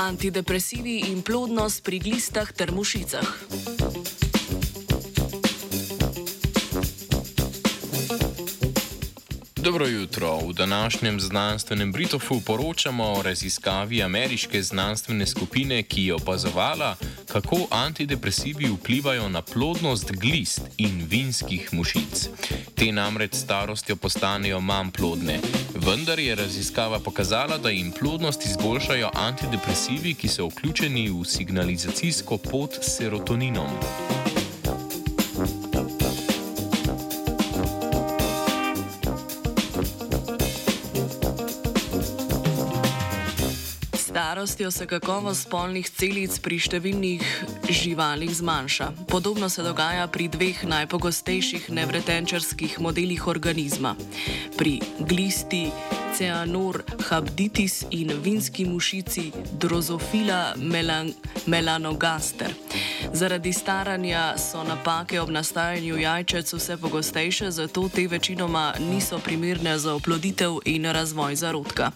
antidepresivi in plodnost pri glistah ter mušicah. Dobro jutro. V današnjem znanstvenem Britofu poročamo o raziskavi ameriške znanstvene skupine, ki je opazovala, kako antidepresivi vplivajo na plodnost glist in vinskih mušic. Te namreč starostjo postanejo manj plodne. Vendar je raziskava pokazala, da jim plodnost izboljšajo antidepresivi, ki so vključeni v signalizacijsko pot s serotoninom. Starostjo se kakovost spolnih celic pri številnih živalih zmanjša. Podobno se dogaja pri dveh najpogostejših nevretenčarskih modelih organizma. Pri glisti Ceanur habditis in vinski mušici Drozofila melan melanogaster. Zaradi staranja so napake ob nastajanju jajčec vse pogostejše, zato te večinoma niso primerne za oploditev in razvoj zarodka.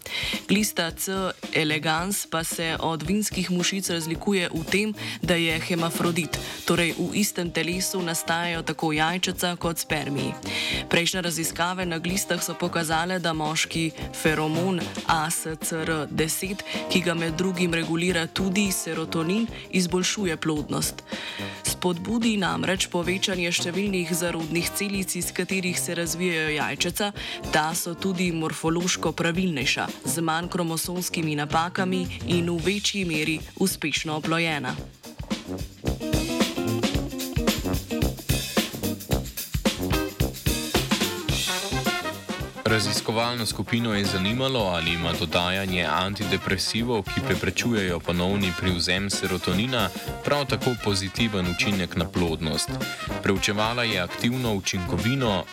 Glista C. elegans pa se od vinskih mušic razlikuje v tem, da je hemafrodit, torej v istem telesu nastajajo tako jajčeca kot spermiji. Prejšnje raziskave na glistah so pokazale, da moški feromon ASCR10, ki ga med drugim regulira tudi serotonin, izboljšuje plodnost. Spodbudi namreč povečanje številnih zarodnih celic, iz katerih se razvijajo jajčeca, ta so tudi morfološko pravilnejša, z manj kromosomskimi napakami in v večji meri uspešno oplojena. Raziskovalno skupino je zanimalo, ali ima dodajanje antidepresivov, ki preprečujejo ponovni privzem serotonina, prav tako pozitiven učinek na plodnost. Preučevala je aktivno učinkovino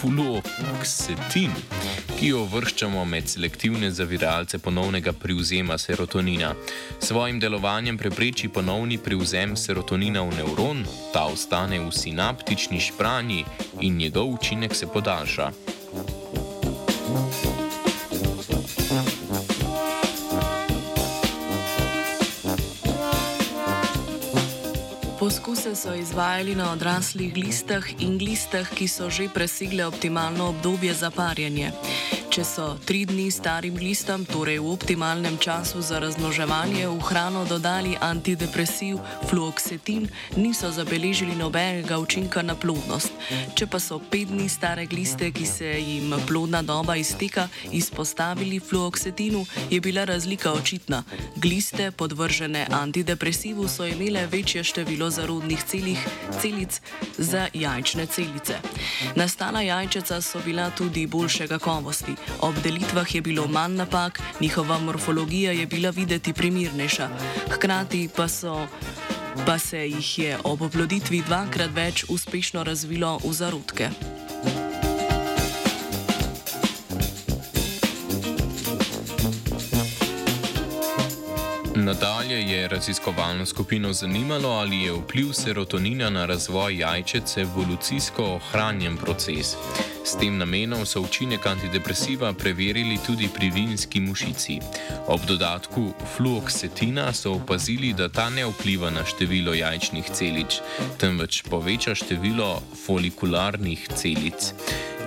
fluoksetin, ki jo vrščamo med selektivne zaviralce ponovnega privzema serotonina. Svojim delovanjem prepreči ponovni privzem serotonina v nevron, ta ostane v sinaptični špranji in njegov učinek se podaljša. Poskuse so izvajali na odraslih glistah in glistah, ki so že presegle optimalno obdobje za parjenje. Če so tri dni starim listom, torej v optimalnem času za razmnoževanje, v hrano dodali antidepresiv fluoksetin, niso zabeležili nobenega učinka na plodnost. Če pa so pet dni stare gliste, ki se jim plodna doba izteka, izpostavili fluoksetinu, je bila razlika očitna. Gliste, podvržene antidepresivu, so imele večje število zarodnih celih, celic za jajčne celice. Nastala jajčeca so bila tudi boljše kakovosti. Ob delitvah je bilo manj napak, njihova morfologija je bila videti primernejša. Hkrati pa, so, pa se jih je ob oploditvi dvakrat več uspešno razvilo v zarodke. Nadalje je raziskovalno skupino zanimalo, ali je vpliv serotonina na razvoj jajčec evolucijsko ohranjen proces. S tem namenom so učinek antidepresiva preverili tudi pri vinski mušici. Ob dodatku fluoksetina so opazili, da ta ne vpliva na število jajčnih celic, temveč poveča število folikularnih celic.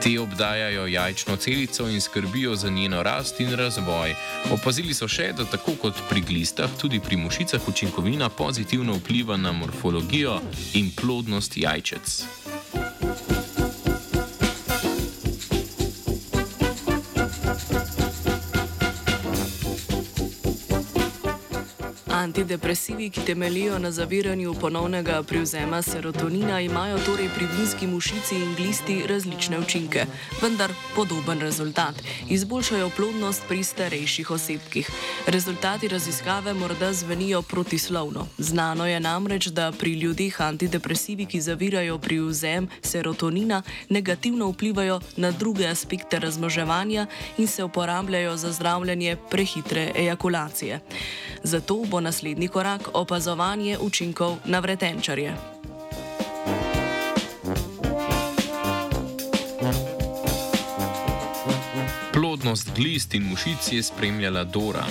Te obdajajo jajčno celico in skrbijo za njeno rast in razvoj. Opazili so še, da tako kot pri glistah, tudi pri mušicah učinkovina pozitivno vpliva na morfologijo in plodnost jajčec. Antidepresivi, ki temelijo na zaviranju ponovnega privzema serotonina, imajo torej pri vinski mušici in glisti različne učinke, vendar podoben rezultat. Izboljšajo plodnost pri starejših osebkih. Rezultati raziskave morda zvenijo protislovno. Znano je namreč, da pri ljudeh antidepresivi, ki zavirajo privzem serotonina, negativno vplivajo na druge aspekte razmoževanja in se uporabljajo za zdravljenje prehitre ejakulacije. Zato bo naslednji korak opazovanje učinkov na vretenčarje. Plodnost glist in mušic je spremljala Dora.